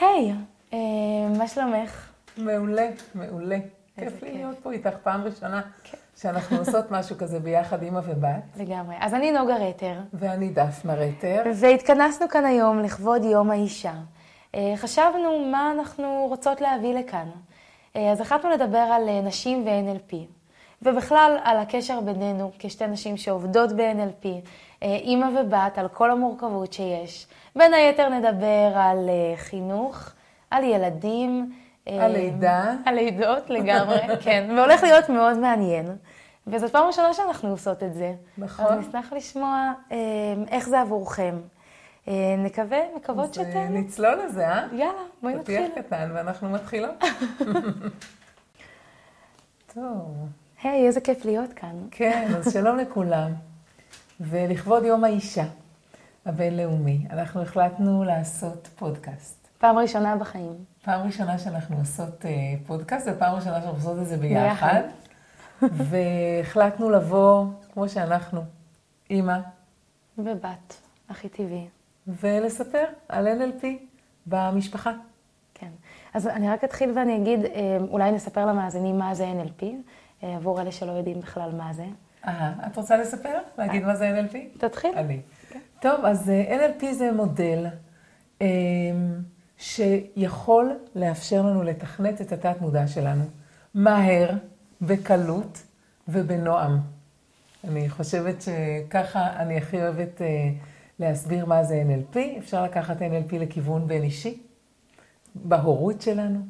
היי, אה, מה שלומך? מעולה, מעולה. כיף לי. להיות פה איתך פעם ראשונה כן. שאנחנו עושות משהו כזה ביחד, אימא ובת. לגמרי. אז אני נוגה רטר, ואני דפנה רטר. והתכנסנו כאן היום לכבוד יום האישה. אה, חשבנו מה אנחנו רוצות להביא לכאן. אה, אז החלטנו לדבר על נשים ו-NLP, ובכלל על הקשר בינינו כשתי נשים שעובדות ב-NLP, אה, אימא ובת, על כל המורכבות שיש. בין היתר נדבר על אה, חינוך, על ילדים. אה, על לידה. על לידות לגמרי, כן, והולך להיות מאוד מעניין. וזאת פעם ראשונה שאנחנו עושות את זה. נכון. אז נשמח לשמוע איך זה עבורכם. נקווה, מקוות. אה, נצלול לזה, אה? יאללה, בואי נתחיל. פתיח קטן ואנחנו מתחילות. טוב, היי, איזה כיף להיות כאן. כן, אז שלום לכולם. ולכבוד יום האישה הבינלאומי, אנחנו החלטנו לעשות פודקאסט. פעם ראשונה בחיים. פעם ראשונה שאנחנו עושות אה, פודקאסט, ופעם ראשונה שאנחנו עושות את זה ביחד. ביחד. והחלטנו לבוא, כמו שאנחנו, אימא, ובת, הכי טבעי. ולספר על NLP במשפחה. כן. אז אני רק אתחיל ואני אגיד, אה, אולי נספר למאזינים מה זה NLP, עבור אלה שלא יודעים בכלל מה זה. אה, את רוצה לספר? להגיד מה זה NLP? תתחיל. אני. טוב, אז אה, NLP זה מודל אה, שיכול לאפשר לנו לתכנת את התת-מודע שלנו מהר, בקלות ובנועם. אני חושבת שככה אני הכי אוהבת אה, להסביר מה זה NLP. אפשר לקחת NLP לכיוון בין אישי, בהורות שלנו,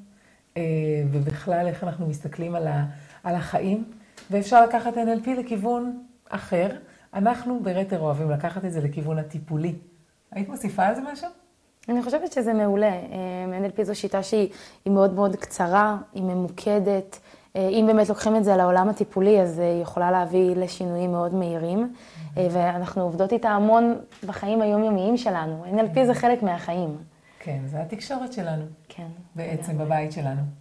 אה, ובכלל איך אנחנו מסתכלים על, ה, על החיים, ואפשר לקחת NLP לכיוון אחר. אנחנו ברטר אוהבים לקחת את זה לכיוון הטיפולי. היית מוסיפה על זה משהו? אני חושבת שזה מעולה. אה, NLP זו שיטה שהיא היא מאוד מאוד קצרה, היא ממוקדת. אה, אם באמת לוקחים את זה לעולם הטיפולי, אז היא יכולה להביא לשינויים מאוד מהירים. אה, ואנחנו עובדות איתה המון בחיים היומיומיים שלנו. NLP זה חלק מהחיים. כן, זה התקשורת שלנו, כן. בעצם. בבית שלנו.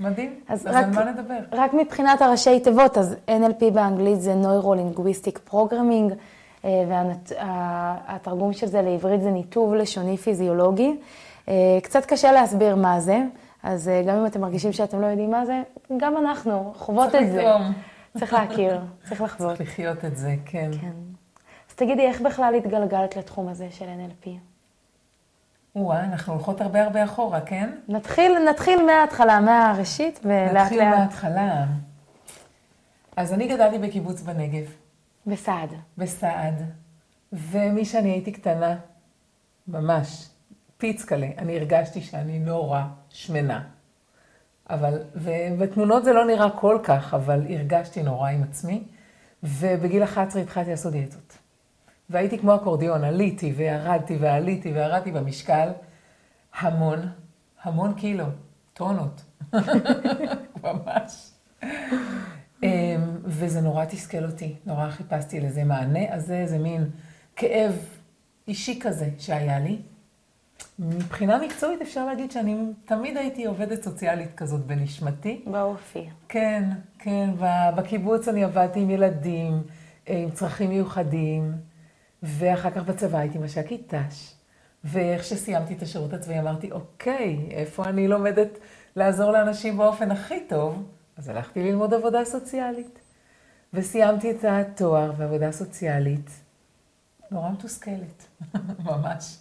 מדהים. אז אז, רק- על מה נדבר? רק מבחינת הראשי תיבות, אז NLP באנגלית זה Neuro-Linguistic Programming, והתרגום של זה לעברית זה ניתוב לשוני פיזיולוגי. אה, קצת קשה להסביר מה זה, אז אה, גם אם אתם מרגישים שאתם לא יודעים מה זה, גם אנחנו חוות את זה. צריך להכיר, צריך לחוות. צריך לחיות את זה, כן. כן. אז תגידי, איך בכלל התגלגלת לתחום הזה של NLP? וואה, אנחנו הולכות הרבה הרבה אחורה, כן? נתחיל, נתחיל מההתחלה, מהראשית, ולאט נתחיל לאט. מההתחלה. אז אני גדלתי בקיבוץ בנגב, בסעד. בסעד, ומשאני הייתי קטנה, ממש, פיצקלה, אני הרגשתי שאני נורא שמנה. אבל, ובתמונות זה לא נראה כל כך, אבל הרגשתי נורא עם עצמי, ובגיל 11 התחלתי לעשות דיאטות. והייתי כמו אקורדיון, עליתי וירדתי ועליתי וירדתי במשקל המון, המון קילו, טונות, ממש. אמ, וזה נורא תסכל אותי, נורא חיפשתי לזה מענה, אז זה איזה מין כאב אישי כזה שהיה לי. מבחינה מקצועית אפשר להגיד שאני תמיד הייתי עובדת סוציאלית כזאת בנשמתי. באופי. כן, כן, בקיבוץ אני עבדתי עם ילדים אה, עם צרכים מיוחדים, ואחר כך בצבא הייתי מש"קית ת"ש. ואיך שסיימתי את השירות הצבאי אמרתי, אוקיי, איפה אני לומדת לעזור לאנשים באופן הכי טוב? אז הלכתי ללמוד עבודה סוציאלית. וסיימתי את התואר בעבודה סוציאלית. נורא מתוסכלת, ממש.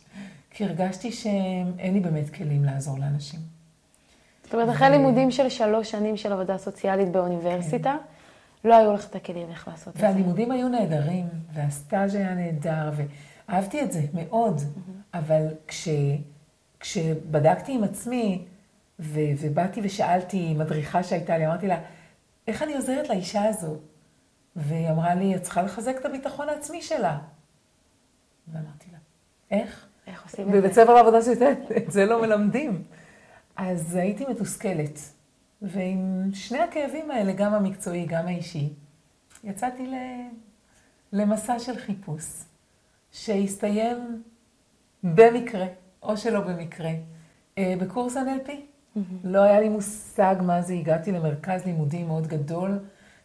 כי הרגשתי שאין לי באמת כלים לעזור לאנשים. זאת אומרת, אחרי לימודים של שלוש שנים של עבודה סוציאלית באוניברסיטה, לא היו לך את הכלים איך לעשות את זה. והלימודים היו נהדרים, והסטאז' היה נהדר, ואהבתי את זה מאוד. אבל כש, כשבדקתי עם עצמי, ו, ובאתי ושאלתי מדריכה שהייתה לי, אמרתי לה, איך אני עוזרת לאישה הזו? והיא אמרה לי, את צריכה לחזק את הביטחון העצמי שלה. ואמרתי לה, איך? איך עושים את זה? בבית ספר לעבודה סוציאלית, את זה לא מלמדים. אז הייתי מתוסכלת. ועם שני הכאבים האלה, גם המקצועי, גם האישי, יצאתי ל... למסע של חיפוש, שהסתיים במקרה, או שלא במקרה, אה, בקורס NLP. לא היה לי מושג מה זה, הגעתי למרכז לימודים מאוד גדול,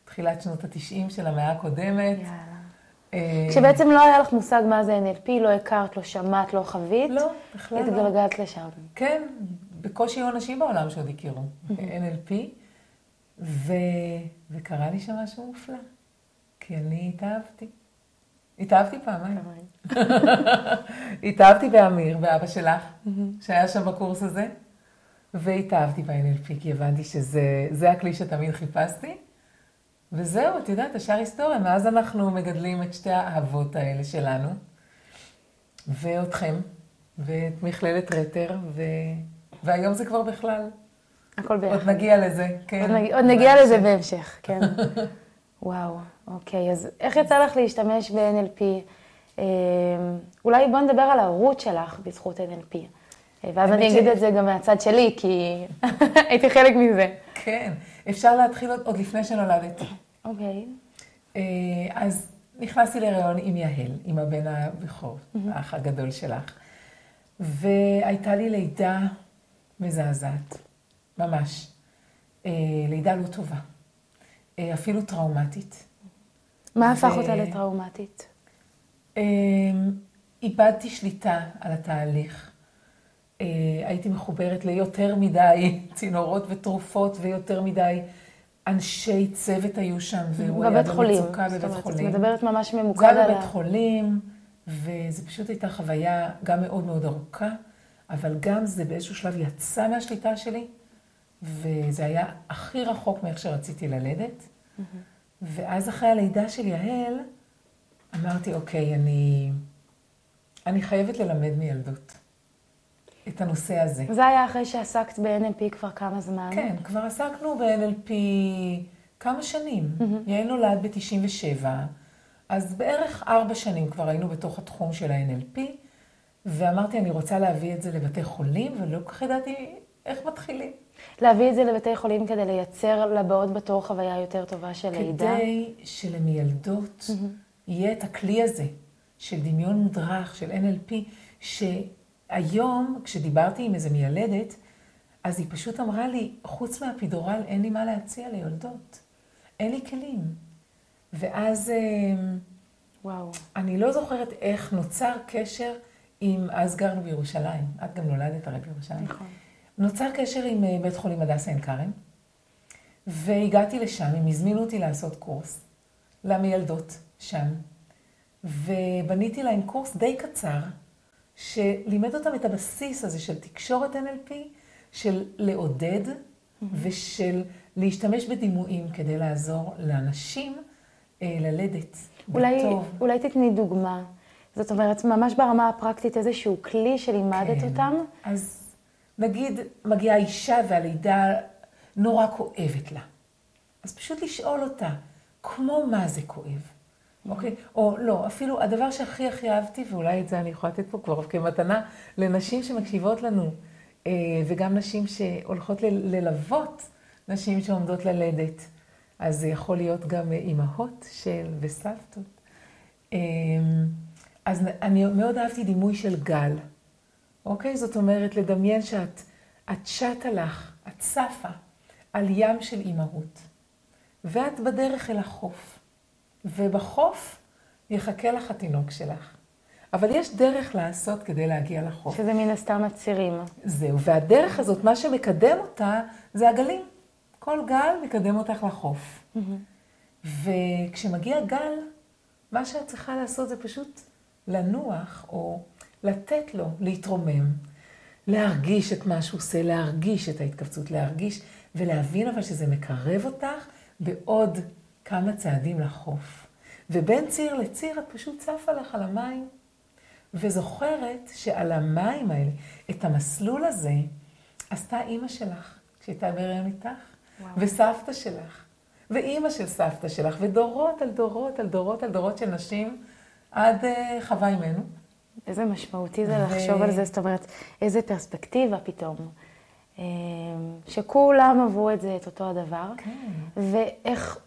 תחילת שנות התשעים של המאה הקודמת. יאללה. אה, כשבעצם לא היה לך מושג מה זה NLP, לא הכרת, לא שמעת, לא חווית, לא, בכלל לא. התגלגלת לשם. כן, בקושי היו אנשים בעולם שעוד הכירו NLP, ו... וקרה לי שם משהו מופלא, כי אני התאהבתי. התאהבתי פעמיים. התאהבתי באמיר, באבא שלך, שהיה שם בקורס הזה, והתאהבתי ב-NLP, כי הבנתי שזה הכלי שתמיד חיפשתי. וזהו, את יודעת, השאר היסטוריה. מאז אנחנו מגדלים את שתי האהבות האלה שלנו, ואותכם, ואת מכללת רטר, ו... והיום זה כבר בכלל. הכל ביחד. עוד נגיע לזה, כן. עוד נגיע, עוד נגיע לזה בהמשך, כן. וואו, אוקיי, אז איך יצא לך להשתמש ב-NLP? אה, אולי בוא נדבר על ההורות שלך בזכות NLP. אה, ואז אני אגיד ש... את זה גם מהצד שלי, כי הייתי חלק מזה. כן, אפשר להתחיל עוד, עוד לפני שנולדתי. אוקיי. אה, אז נכנסתי להיריון עם יהל, עם הבן הבכור, האח הגדול שלך. והייתה לי לידה מזעזעת, ממש. לידה לא טובה. אה, אפילו טראומטית. מה הפך ו... אותה לטראומטית? אמ, איבדתי שליטה על התהליך. אה, הייתי מחוברת ליותר מדי צינורות ותרופות ויותר מדי אנשי צוות היו שם, והוא היה במצוקה בבית אומרת, חולים. את מדברת ממש ממוקד על ה... הוא בבית חולים, וזו פשוט הייתה חוויה גם מאוד מאוד ארוכה, אבל גם זה באיזשהו שלב יצא מהשליטה שלי, וזה היה הכי רחוק מאיך שרציתי ללדת. Mm-hmm. ואז אחרי הלידה של יהל, אמרתי, אוקיי, אני, אני חייבת ללמד מילדות את הנושא הזה. זה היה אחרי שעסקת ב-NLP כבר כמה זמן? כן, כבר עסקנו ב-NLP כמה שנים. Mm-hmm. יעל נולד ב-97, אז בערך ארבע שנים כבר היינו בתוך התחום של ה-NLP, ואמרתי, אני רוצה להביא את זה לבתי חולים, ולא כל כך ידעתי איך מתחילים. להביא את זה לבתי חולים כדי לייצר לבאות בתור חוויה יותר טובה של לידה? כדי שלמילדות mm-hmm. יהיה את הכלי הזה של דמיון מודרך, של NLP, שהיום, כשדיברתי עם איזה מיילדת, אז היא פשוט אמרה לי, חוץ מהפידורל אין לי מה להציע ליולדות. אין לי כלים. ואז... אמ, וואו. אני לא זוכרת איך נוצר קשר עם... אז גרנו בירושלים. את גם נולדת הרי בירושלים. נכון. נוצר קשר עם אה, בית חולים הדסה עין כרם, והגעתי לשם, הם הזמינו אותי לעשות קורס למיילדות שם, ובניתי להם קורס די קצר, שלימד אותם את הבסיס הזה של תקשורת NLP, של לעודד. ושל להשתמש בדימויים כדי לעזור לאנשים אה, ללדת אולי, בטוב. אולי תתני דוגמה. זאת אומרת, ממש ברמה הפרקטית איזשהו כלי שלימדת כן. אותם. אז נגיד מגיעה אישה והלידה נורא כואבת לה. אז פשוט לשאול אותה, כמו מה זה כואב, אוקיי? או לא, אפילו הדבר שהכי הכי אהבתי, ואולי את זה אני יכולה לתת פה כבר כמתנה לנשים שמקשיבות לנו, אה, וגם נשים שהולכות ללוות נשים שעומדות ללדת. אז זה יכול להיות גם אימהות של וסבתות. אז אני מאוד אהבתי דימוי של גל. אוקיי? זאת אומרת, לדמיין שאת את שטה לך, את צפה על ים של אימהות, ואת בדרך אל החוף, ובחוף יחכה לך התינוק שלך. אבל יש דרך לעשות כדי להגיע לחוף. שזה מן הסתם הצירים. זהו, והדרך הזאת, מה שמקדם אותה, זה הגלים. כל גל מקדם אותך לחוף. Mm-hmm. וכשמגיע גל, מה שאת צריכה לעשות זה פשוט לנוח, או לתת לו להתרומם, להרגיש את מה שהוא עושה, להרגיש את ההתכווצות, להרגיש ולהבין אבל שזה מקרב אותך בעוד כמה צעדים לחוף. ובין ציר לציר את פשוט צפה לך על המים, וזוכרת שעל המים האלה, את המסלול הזה, עשתה אימא שלך כשהייתה בהריון איתך, וואו. וסבתא שלך, ואימא של סבתא שלך, ודורות על דורות על דורות על דורות של נשים עד uh, חווה אימנו. איזה משמעותי זה ו... לחשוב על זה, זאת אומרת, איזה פרספקטיבה פתאום. אמ, שכולם עברו את זה, את אותו הדבר. כן. ואיך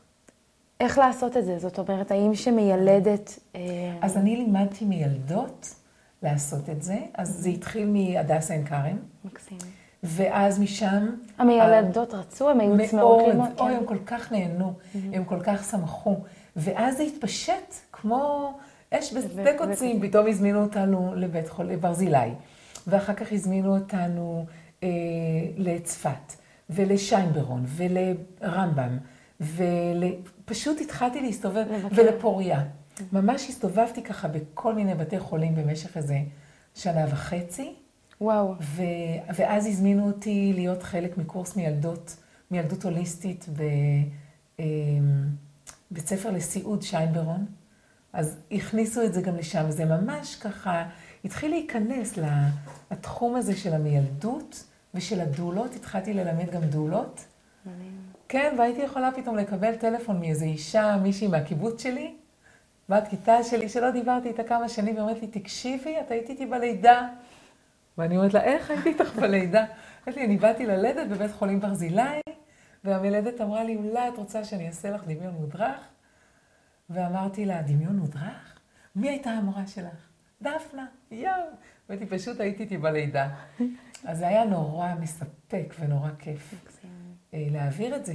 איך לעשות את זה? זאת אומרת, האם שמיילדת... אמ, אז אני לימדתי מילדות לעשות את זה. אז זה התחיל מהדסה עין כרם. מקסים. ואז משם... המילדות רצו, הם היו צמאות ללמוד. מאוד, אוי, הם כל כך נהנו, mm-hmm. הם כל כך שמחו. ואז זה התפשט כמו... אש בשדה קוצים, פתאום הזמינו אותנו לבית חולים, לברזילי, ואחר כך הזמינו אותנו אה, לצפת, ולשיינברון, ולרמב"ם, ופשוט התחלתי להסתובב, ולפוריה. ממש הסתובבתי ככה בכל מיני בתי חולים במשך איזה שנה וחצי. וואו. ו... ואז הזמינו אותי להיות חלק מקורס מילדות, מילדות הוליסטית בבית אמ, ספר לסיעוד שיינברון. אז הכניסו את זה גם לשם, זה ממש ככה, התחיל להיכנס לתחום הזה של המילדות ושל הדולות, התחלתי ללמד גם דולות. כן, והייתי יכולה פתאום לקבל טלפון מאיזו אישה, מישהי מהקיבוץ שלי, בת כיתה שלי, שלא דיברתי איתה כמה שנים, והיא אומרת לי, תקשיבי, את היית איתי בלידה. ואני אומרת לה, איך הייתי איתך בלידה? אמרת לי, אני באתי ללדת בבית חולים ברזילי, והמלדת אמרה לי, אולי את רוצה שאני אעשה לך דמיון מודרך? ואמרתי לה, דמיון מודרך? מי הייתה המורה שלך? דפנה, יואו. ואתי פשוט הייתי איתי בלידה. אז זה היה נורא מספק ונורא כיף אה, להעביר את זה.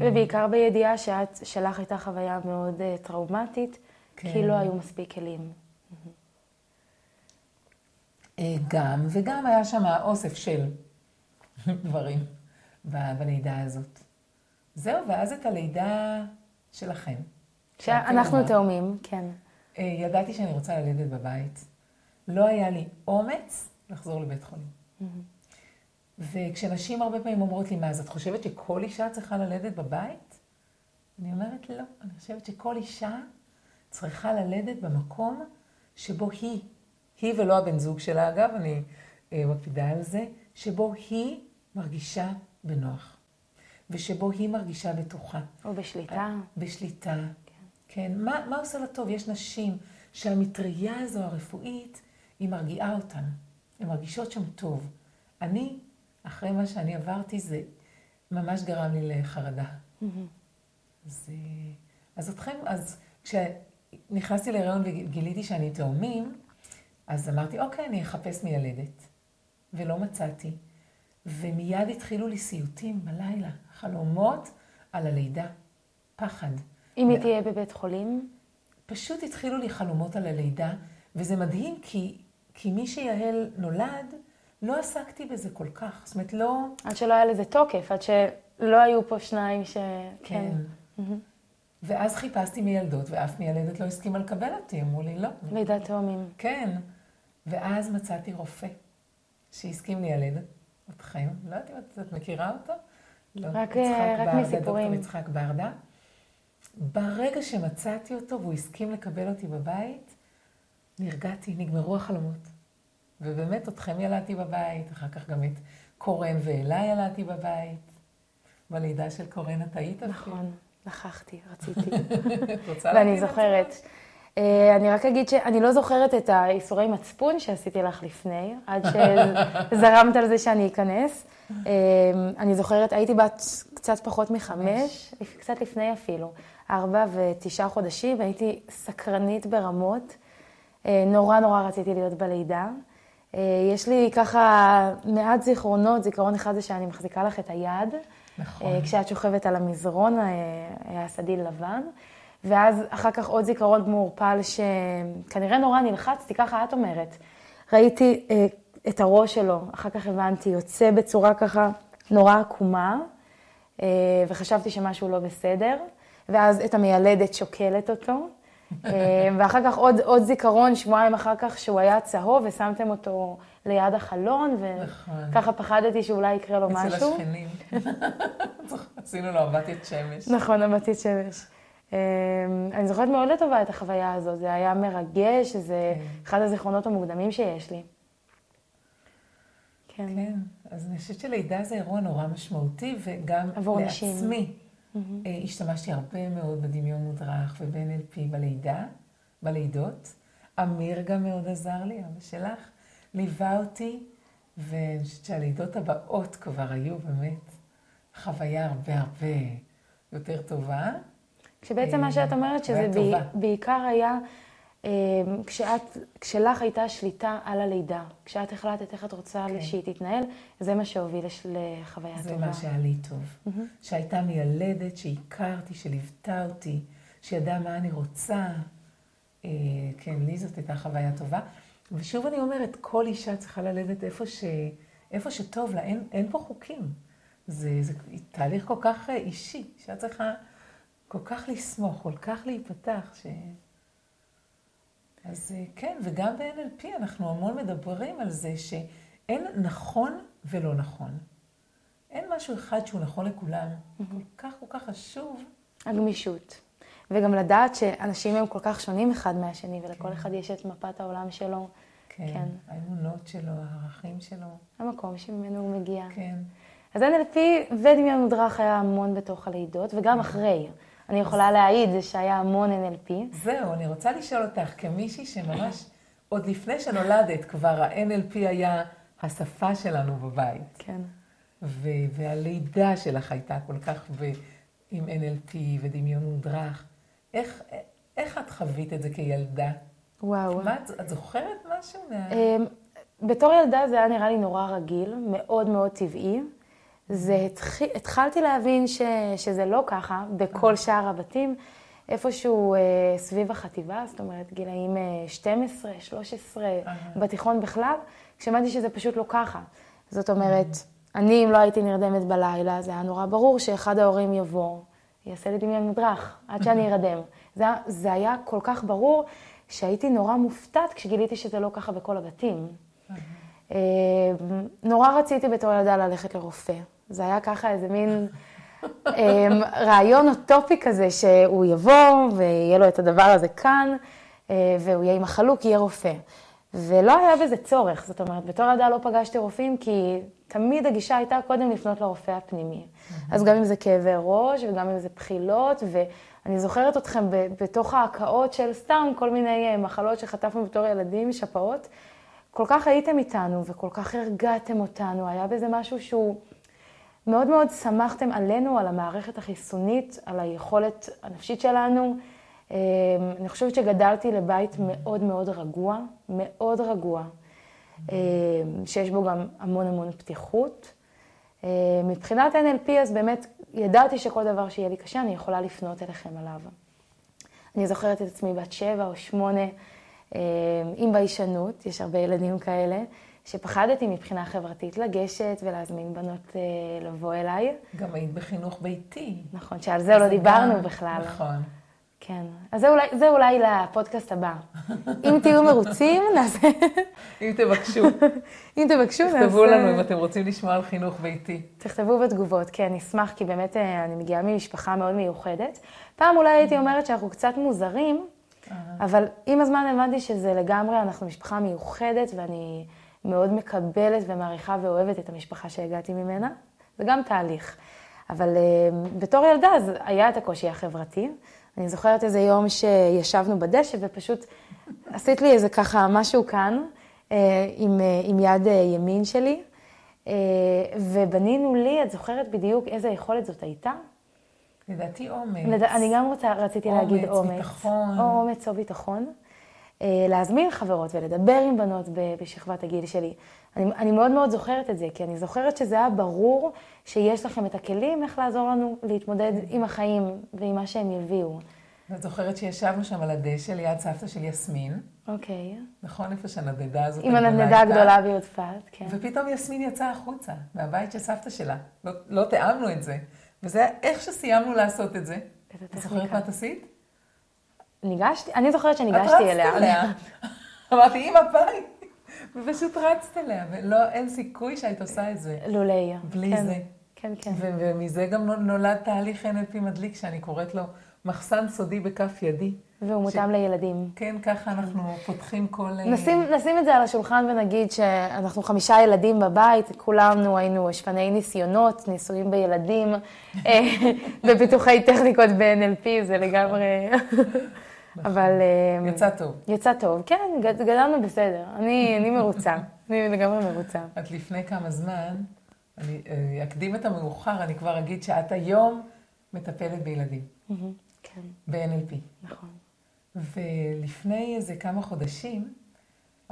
ובעיקר בידיעה שאת, שלך הייתה חוויה מאוד uh, טראומטית, כן. כי לא היו מספיק כלים. אה, גם, וגם היה שם אוסף של דברים בלידה הזאת. זהו, ואז את הלידה שלכם. שאנחנו תאומים, כן. אה, ידעתי שאני רוצה ללדת בבית. לא היה לי אומץ לחזור לבית חולים. וכשנשים הרבה פעמים אומרות לי, מה, אז את חושבת שכל אישה צריכה ללדת בבית? אני אומרת, לא. אני חושבת שכל אישה צריכה ללדת במקום שבו היא, היא ולא הבן זוג שלה, אגב, אני אה, מקפידה על זה, שבו היא מרגישה בנוח. ושבו היא מרגישה בטוחה. או בשליטה. בשליטה. כן. מה, מה עושה לה טוב? יש נשים שהמטריה הזו הרפואית, היא מרגיעה אותן. הן מרגישות שם טוב. אני אחרי מה שאני עברתי, זה ממש גרם לי לחרדה. אז, אז אתכם, אז כשנכנסתי להיריון וגיליתי שאני תאומים, אז אמרתי, אוקיי, אני אחפש מיילדת. ולא מצאתי. ומיד התחילו לי סיוטים בלילה, חלומות על הלידה, פחד. אם היא תהיה בבית חולים? פשוט התחילו לי חלומות על הלידה, וזה מדהים כי, כי מי שיעל נולד, לא עסקתי בזה כל כך. זאת אומרת, לא... עד שלא היה לזה תוקף, עד שלא היו פה שניים ש... כן. Mm-hmm. ואז חיפשתי מילדות, ואף מיילדת לא הסכימה לקבל אותי, אמרו לי, לא. לידת תאומים. כן. ואז מצאתי רופא שהסכים לילד אתכם. לא יודעת אם את מכירה אותו? לא. רק, רק מסיפורים. דוקטור יצחק ברדה. ברגע שמצאתי אותו והוא הסכים לקבל אותי בבית, נרגעתי, נגמרו החלומות. ובאמת אתכם ילדתי בבית, אחר כך גם את קורן ואלה ילדתי בבית. בלידה של קורן את היית? נכון, נכחתי, רציתי. את רוצה להגיד ואני זוכרת. אה, אני רק אגיד שאני לא זוכרת את האיסורי מצפון שעשיתי לך לפני, עד שזרמת על זה שאני אכנס. אה, אני זוכרת, הייתי בת קצת פחות מחמש, קצת לפני אפילו, ארבע ותשעה חודשים, והייתי סקרנית ברמות. אה, נורא נורא רציתי להיות בלידה. אה, יש לי ככה מעט זיכרונות, זיכרון אחד זה שאני מחזיקה לך את היד. נכון. אה, כשאת שוכבת על המזרון, היה סדיל לבן. ואז אחר כך עוד זיכרון מעורפל שכנראה נורא נלחצתי, ככה את אומרת. ראיתי את הראש שלו, אחר כך הבנתי, יוצא בצורה ככה נורא עקומה, וחשבתי שמשהו לא בסדר. ואז את המיילדת שוקלת אותו, אה, ואחר כך עוד, עוד זיכרון, שבועיים אחר כך, שהוא היה צהוב, ושמתם אותו ליד החלון, וככה נכון. פחדתי שאולי יקרה לו משהו. אצל השכנים. עשינו לו אבטיית שמש. נכון, אבטיית שמש. אה, אני זוכרת מאוד לטובה את החוויה הזו, זה היה מרגש, זה כן. אחד הזיכרונות המוקדמים שיש לי. כן. כן, אז אני חושבת שלידה זה אירוע נורא משמעותי, וגם לעצמי. נשים. Mm-hmm. השתמשתי הרבה מאוד בדמיון מודרך וב-NLP בלידה, בלידות. אמיר גם מאוד עזר לי, אבא שלך, ליווה אותי, ואני חושבת שהלידות הבאות כבר היו באמת חוויה הרבה הרבה יותר טובה. כשבעצם מה שאת אומרת, שזה בעיקר היה כשאת, כשלך הייתה שליטה על הלידה, כשאת החלטת איך את רוצה כן. שהיא תתנהל, זה מה שהוביל לחוויה זה טובה. זה מה שהיה לי טוב. Mm-hmm. שהייתה מיילדת, שהכרתי, שליוותה אותי, שידעה מה אני רוצה. אה, כן, לי זאת הייתה חוויה טובה. ושוב אני אומרת, כל אישה צריכה ללדת איפה, ש... איפה שטוב לה, אין, אין פה חוקים. זה, זה תהליך כל כך אה, אישי, שאת צריכה כל כך לסמוך, כל כך להיפתח, ש... אז אה, כן, וגם ב-NLP אנחנו המון מדברים על זה שאין נכון ולא נכון. אין משהו אחד שהוא נכון לכולם. כל כך כל כך חשוב. הגמישות. וגם לדעת שאנשים הם כל כך שונים אחד מהשני, ולכל כן. אחד יש את מפת העולם שלו. כן, כן. האמונות שלו, הערכים שלו. המקום שממנו הוא מגיע. כן. אז NLP ודמיון מודרך היה המון בתוך הלידות, וגם אחרי. אני יכולה להעיד שהיה המון NLP. זהו, אני רוצה לשאול אותך, כמישהי שממש, עוד לפני שנולדת, כבר ה-NLP היה השפה שלנו בבית. כן. ו- והלידה שלך הייתה כל כך ב- עם NLP ודמיון מודרך. איך, איך את חווית את זה כילדה? וואו. מה, את, את זוכרת משהו? מה... אמ, בתור ילדה זה היה נראה לי נורא רגיל, מאוד מאוד טבעי. זה התח... התחלתי להבין ש... שזה לא ככה בכל שאר הבתים, איפשהו אה, סביב החטיבה, זאת אומרת גילאים אה, 12, 13, בתיכון בכלל, כשהבנתי שזה פשוט לא ככה. זאת אומרת, אני, אם לא הייתי נרדמת בלילה, זה היה נורא ברור שאחד ההורים יבוא, יעשה לי דמיון מודרך, עד שאני ארדם. זה, זה היה כל כך ברור, שהייתי נורא מופתעת כשגיליתי שזה לא ככה בכל הבתים. אה, נורא רציתי בתור ילדה ללכת לרופא. זה היה ככה איזה מין אה, רעיון אוטופי כזה, שהוא יבוא ויהיה לו את הדבר הזה כאן, אה, והוא יהיה עם החלוק, יהיה רופא. ולא היה בזה צורך, זאת אומרת, בתור ילדה לא פגשתי רופאים, כי תמיד הגישה הייתה קודם לפנות לרופא הפנימי. אז גם אם זה כאבי ראש, וגם אם זה בחילות, ואני זוכרת אתכם בתוך ההקאות של סתם כל מיני אה, מחלות שחטפנו בתור ילדים, שפעות. כל כך הייתם איתנו וכל כך הרגעתם אותנו, היה בזה משהו שהוא מאוד מאוד שמחתם עלינו, על המערכת החיסונית, על היכולת הנפשית שלנו. אה, אני חושבת שגדלתי לבית מאוד מאוד רגוע, מאוד רגוע, אה, שיש בו גם המון המון פתיחות. אה, מבחינת NLP, אז באמת ידעתי שכל דבר שיהיה לי קשה, אני יכולה לפנות אליכם עליו. אני זוכרת את עצמי בת שבע או שמונה, עם ביישנות, יש הרבה ילדים כאלה, שפחדתי מבחינה חברתית לגשת ולהזמין בנות אה, לבוא אליי. גם היית בחינוך ביתי. נכון, שעל זה לא דיברנו גם- בכלל. נכון. כן. אז זה אולי, זה אולי לפודקאסט הבא. אם תהיו מרוצים, נעשה... אם תבקשו, אם תבקשו, נעשה... תכתבו לנו אם אתם רוצים לשמוע על חינוך ביתי. תכתבו בתגובות, כן, נשמח, כי באמת אה, אני מגיעה ממשפחה מאוד מיוחדת. פעם אולי הייתי אומרת שאנחנו קצת מוזרים, אבל עם הזמן הבנתי שזה לגמרי, אנחנו משפחה מיוחדת, ואני מאוד מקבלת ומעריכה ואוהבת את המשפחה שהגעתי ממנה. זה גם תהליך. אבל uh, בתור ילדה אז היה את הקושי החברתי. אני זוכרת איזה יום שישבנו בדשא ופשוט עשית לי איזה ככה משהו כאן, uh, עם, uh, עם יד uh, ימין שלי, uh, ובנינו לי, את זוכרת בדיוק איזה יכולת זאת הייתה? לדעתי אומץ. לד... אני גם רוצה, רציתי אומץ, להגיד אומץ. ביטחון. או אומץ או ביטחון. אה, להזמין חברות ולדבר עם בנות בשכבת הגיל שלי. אני, אני מאוד מאוד זוכרת את זה, כי אני זוכרת שזה היה ברור שיש לכם את הכלים איך לעזור לנו להתמודד עם החיים ועם מה שהם יביאו. ואת זוכרת שישבנו שם על הדשא ליד סבתא של יסמין, אוקיי. נכון? איפה שהנדנדה הזאת עם הנדנדה הייתה? הגדולה ביודפת, כן. ופתאום יסמין יצאה החוצה, מהבית של סבתא שלה. לא, לא תיאמנו את זה. וזה היה איך שסיימנו לעשות את זה. את זוכרת. מה את עשית? ניגשתי, אני זוכרת את שניגשתי רצת אליה. אליה. אמרתי, אמא ביי. ופשוט רצת אליה, ולא, אין סיכוי שהיית עושה את זה. לולי. בלי כן, זה. כן, כן. ומזה גם נולד תהליך NLP מדליק, שאני קוראת לו מחסן סודי בכף ידי. והוא מותאם לילדים. כן, ככה אנחנו פותחים כל... אה, נשים, נשים את זה על השולחן ונגיד שאנחנו חמישה ילדים בבית, כולנו היינו שפני ניסיונות, ניסויים בילדים, אה, בפיתוחי טכניקות ב-NLP, זה לגמרי... אבל... אה, יצא טוב. יצא טוב, כן, גד- גדלנו בסדר. אני, אני מרוצה, אני לגמרי מרוצה. את לפני כמה זמן, אני אה, אקדים את המאוחר, אני כבר אגיד שאת היום מטפלת בילדים, כן, ב-NLP. נכון. ולפני איזה כמה חודשים,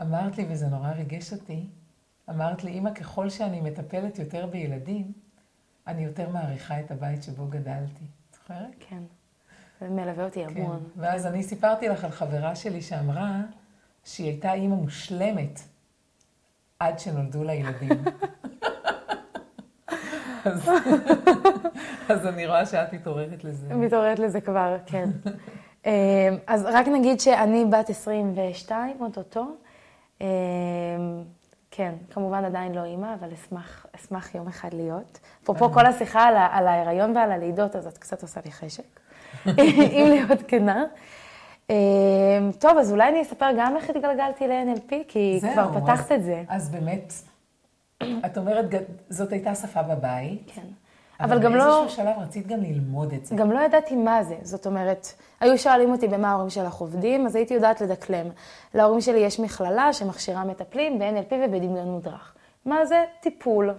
אמרת לי, וזה נורא ריגש אותי, אמרת לי, אמא, ככל שאני מטפלת יותר בילדים, אני יותר מעריכה את הבית שבו גדלתי. זוכרת? כן. זה מלווה אותי כן. המון. ואז אני סיפרתי לך על חברה שלי שאמרה שהיא הייתה אימא מושלמת עד שנולדו לה ילדים. אז, אז אני רואה שאת מתעוררת לזה. מתעוררת לזה כבר, כן. אה, אז רק נגיד שאני בת 22, אוטוטו. אה, כן, כמובן עדיין לא אימא, אבל אשמח, אשמח יום אחד להיות. אפרופו כל השיחה על, על ההיריון ועל הלידות, אז את קצת עושה לי חשק, אם להיות כנה. אה, טוב, אז אולי אני אספר גם איך התגלגלתי ל-NLP, כי זהו, כבר פתחת אז- את זה. אז באמת, את אומרת, זאת הייתה שפה בבית, כן. אבל גם לא... באיזשהו שלב רצית גם ללמוד את זה. גם לא ידעתי מה זה. זאת אומרת, היו שואלים אותי במה ההורים שלך עובדים, אז הייתי יודעת לדקלם. להורים שלי יש מכללה שמכשירה מטפלים ב-NLP ובדמיון מודרך. מה זה? טיפול.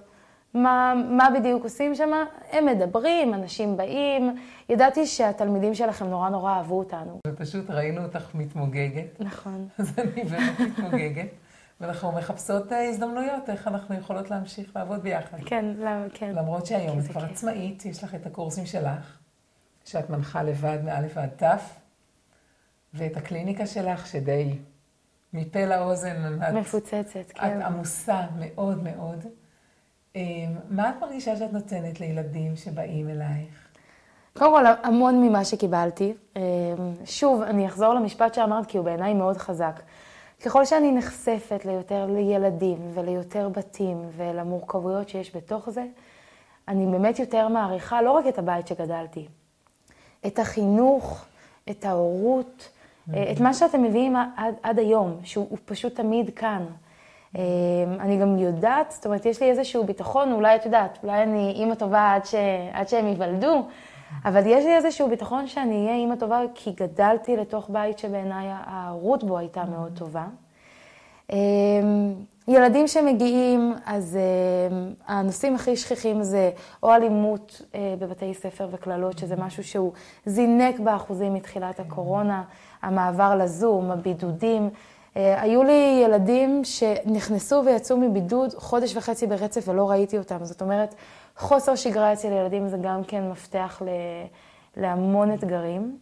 מה, מה בדיוק עושים שם? הם מדברים, אנשים באים. ידעתי שהתלמידים שלכם נורא נורא אהבו אותנו. ופשוט ראינו אותך מתמוגגת, נכון. אז אני באמת מתמוגגת, ואנחנו מחפשות אה, הזדמנויות, איך אנחנו יכולות להמשיך לעבוד ביחד. כן, למה, כן. למרות שהיום את זה כבר כיף. עצמאית, יש לך את הקורסים שלך, שאת מנחה לבד מא' ועד ת', ואת הקליניקה שלך, שדי מפה לאוזן, את, מפוצצת, את כן. עמוסה מאוד מאוד. אה, מה את מרגישה שאת נותנת לילדים שבאים אלייך? קודם כל, המון ממה שקיבלתי. אה, שוב, אני אחזור למשפט שאמרת, כי הוא בעיניי מאוד חזק. ככל שאני נחשפת ליותר לילדים וליותר בתים ולמורכבויות שיש בתוך זה, אני באמת יותר מעריכה לא רק את הבית שגדלתי, את החינוך, את ההורות, את מה שאתם מביאים עד, עד היום, שהוא הוא פשוט תמיד כאן. אה, אני גם יודעת, זאת אומרת, יש לי איזשהו ביטחון, אולי את יודעת, אולי אני אימא טובה עד, ש, עד שהם ייוולדו, אבל יש לי איזשהו ביטחון שאני אהיה אימא טובה, כי גדלתי לתוך בית שבעיניי ההורות בו הייתה מאוד טובה. אה, ילדים שמגיעים, אז אה, הנושאים הכי שכיחים זה או אלימות אה, בבתי ספר וקללות, שזה משהו שהוא זינק באחוזים מתחילת הקורונה, המעבר לזום, הבידודים. אה, היו לי ילדים שנכנסו ויצאו מבידוד חודש וחצי ברצף ולא ראיתי אותם. זאת אומרת, חוסר שגרה אצל ילדים זה גם כן מפתח ל- להמון אתגרים.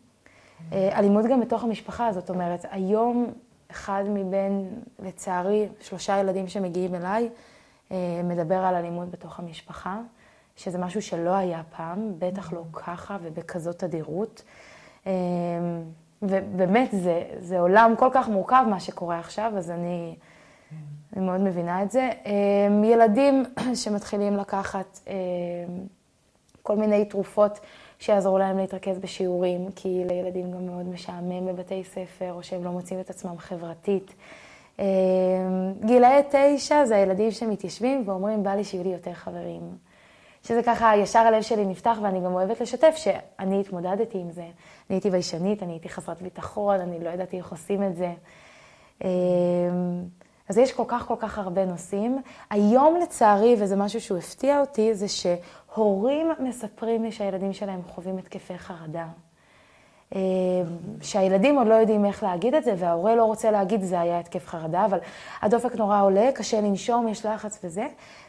אה, אלימות גם בתוך המשפחה, זאת אומרת, היום אחד מבין, לצערי, שלושה ילדים שמגיעים אליי, אה, מדבר על אלימות בתוך המשפחה, שזה משהו שלא היה פעם, בטח לא ככה ובכזאת תדירות. ובאמת, זה, זה עולם כל כך מורכב מה שקורה עכשיו, אז אני, אני מאוד מבינה את זה. אה, ילדים שמתחילים לקחת אה, כל מיני תרופות שיעזרו להם להתרכז בשיעורים, כי לילדים גם מאוד משעמם בבתי ספר, או שהם לא מוצאים את עצמם חברתית. אה, גילאי תשע זה הילדים שמתיישבים ואומרים, בא לי שיהיו לי יותר חברים. שזה ככה, ישר הלב שלי נפתח, ואני גם אוהבת לשתף שאני התמודדתי עם זה. אני הייתי ביישנית, אני הייתי חסרת ביטחון, אני לא ידעתי איך עושים את זה. אה, אז יש כל כך כל כך הרבה נושאים. היום לצערי, וזה משהו שהוא הפתיע אותי, זה שהורים מספרים לי שהילדים שלהם חווים התקפי חרדה. אה, שהילדים עוד לא יודעים איך להגיד את זה, וההורה לא רוצה להגיד זה היה התקף חרדה, אבל הדופק נורא עולה, קשה לנשום, יש לחץ וזה.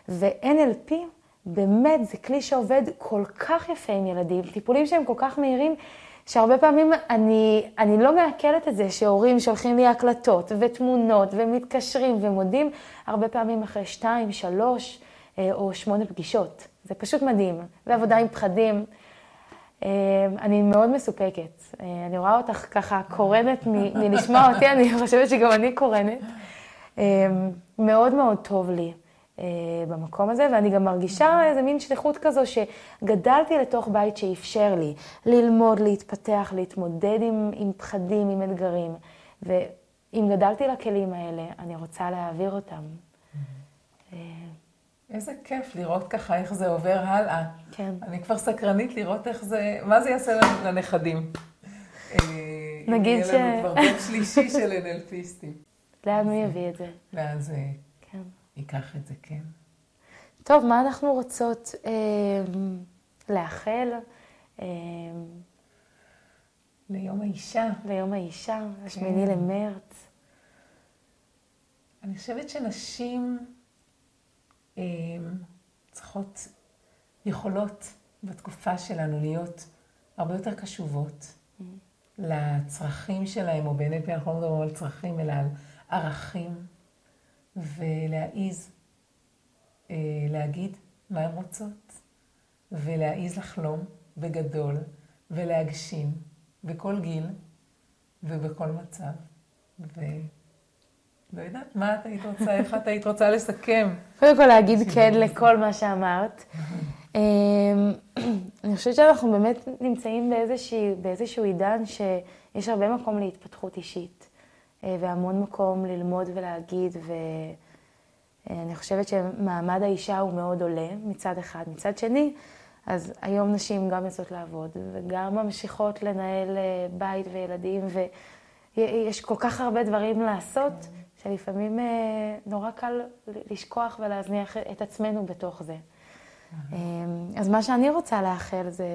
ו-NLP, באמת, זה כלי שעובד כל כך יפה עם ילדים, טיפולים שהם כל כך מהירים, שהרבה פעמים אני, אני לא מעכלת את זה שהורים שולחים לי הקלטות ותמונות ומתקשרים ומודים, הרבה פעמים אחרי שתיים, שלוש אה, או שמונה פגישות. זה פשוט מדהים. ועבודה עם פחדים. אה, אני מאוד מסופקת. אה, אני רואה אותך ככה קורנת מלשמוע אותי, אני חושבת שגם אני קורנת. מאוד מאוד טוב לי במקום הזה, ואני גם מרגישה איזה מין שליחות כזו שגדלתי לתוך בית שאפשר לי ללמוד, להתפתח, להתמודד עם, עם פחדים, עם אתגרים. ואם גדלתי לכלים האלה, אני רוצה להעביר אותם. אה, איזה כיף לראות ככה איך זה עובר הלאה. כן. אני כבר סקרנית לראות איך זה, מה זה יעשה לנכדים. אה, נגיד אם יהיה לנו ש- כבר דור שלישי של NLPיסטים. לאן הוא יביא את זה? לאן זה. ייקח את זה, כן. טוב, מה אנחנו רוצות אה, לאחל אה, ליום האישה. ליום האישה, השמיני למרץ? אני חושבת שנשים אה, צריכות, יכולות בתקופה שלנו להיות הרבה יותר קשובות, לצרכים שלהם, או ב-NLP אנחנו לא מדברים על צרכים, אלא על ערכים, ולהעיז אה, להגיד מה הן רוצות, ולהעיז לחלום בגדול, ולהגשים בכל גיל ובכל מצב. ולא יודעת, מה את היית רוצה, איך את היית רוצה לסכם? קודם כל להגיד כן לכל מה שאמרת. אמ, אני חושבת שאנחנו באמת נמצאים באיזשהו, באיזשהו עידן שיש הרבה מקום להתפתחות אישית, והמון מקום ללמוד ולהגיד, ואני חושבת שמעמד האישה הוא מאוד עולה מצד אחד. מצד שני, אז היום נשים גם יוצאות לעבוד, וגם ממשיכות לנהל אה, בית וילדים, ויש כל כך הרבה דברים לעשות, שלפעמים אה, נורא קל לשכוח ולהזניח את עצמנו בתוך זה. אמ, אז מה שאני רוצה לאחל זה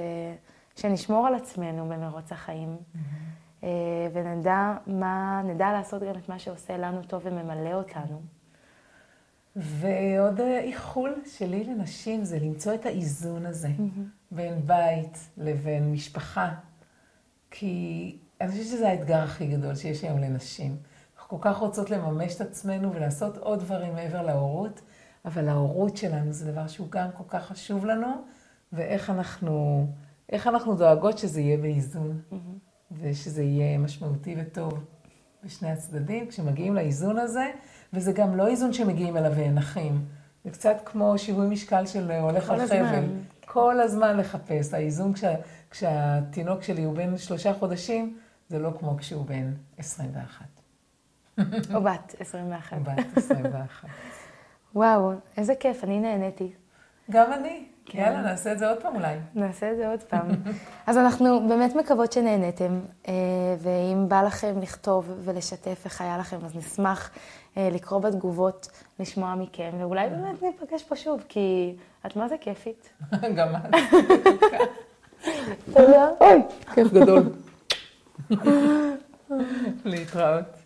שנשמור על עצמנו במרוץ החיים, אה, ונדע מה, נדע לעשות גם את מה שעושה לנו טוב וממלא אותנו. ועוד איחול שלי לנשים זה למצוא את האיזון הזה בין בית לבין משפחה. כי אני חושבת שזה האתגר הכי גדול שיש היום לנשים. אנחנו כל כך רוצות לממש את עצמנו ולעשות עוד דברים מעבר להורות, אבל ההורות שלנו זה דבר שהוא גם כל כך חשוב לנו, ואיך אנחנו, אנחנו דואגות שזה יהיה באיזון, mm-hmm. ושזה יהיה משמעותי וטוב בשני הצדדים. כשמגיעים לאיזון הזה, וזה גם לא איזון שמגיעים אליו ונחים. זה קצת כמו שיווי משקל של הולך על חבל. כל הזמן לחפש. האיזון כשה, כשהתינוק שלי הוא בן שלושה חודשים, זה לא כמו כשהוא בן 21. או בת 21. או בת 21. וואו, איזה כיף, אני נהניתי. גם אני. כן. יאללה, נעשה את זה עוד פעם אולי. נעשה את זה עוד פעם. אז אנחנו באמת מקוות שנהניתם, אה, ואם בא לכם לכתוב ולשתף איך היה לכם, אז נשמח אה, לקרוא בתגובות, לשמוע מכם, ואולי באמת ניפגש פה שוב, כי את מה זה כיפית. גם את. תודה. אוי, כיף גדול. להתראות.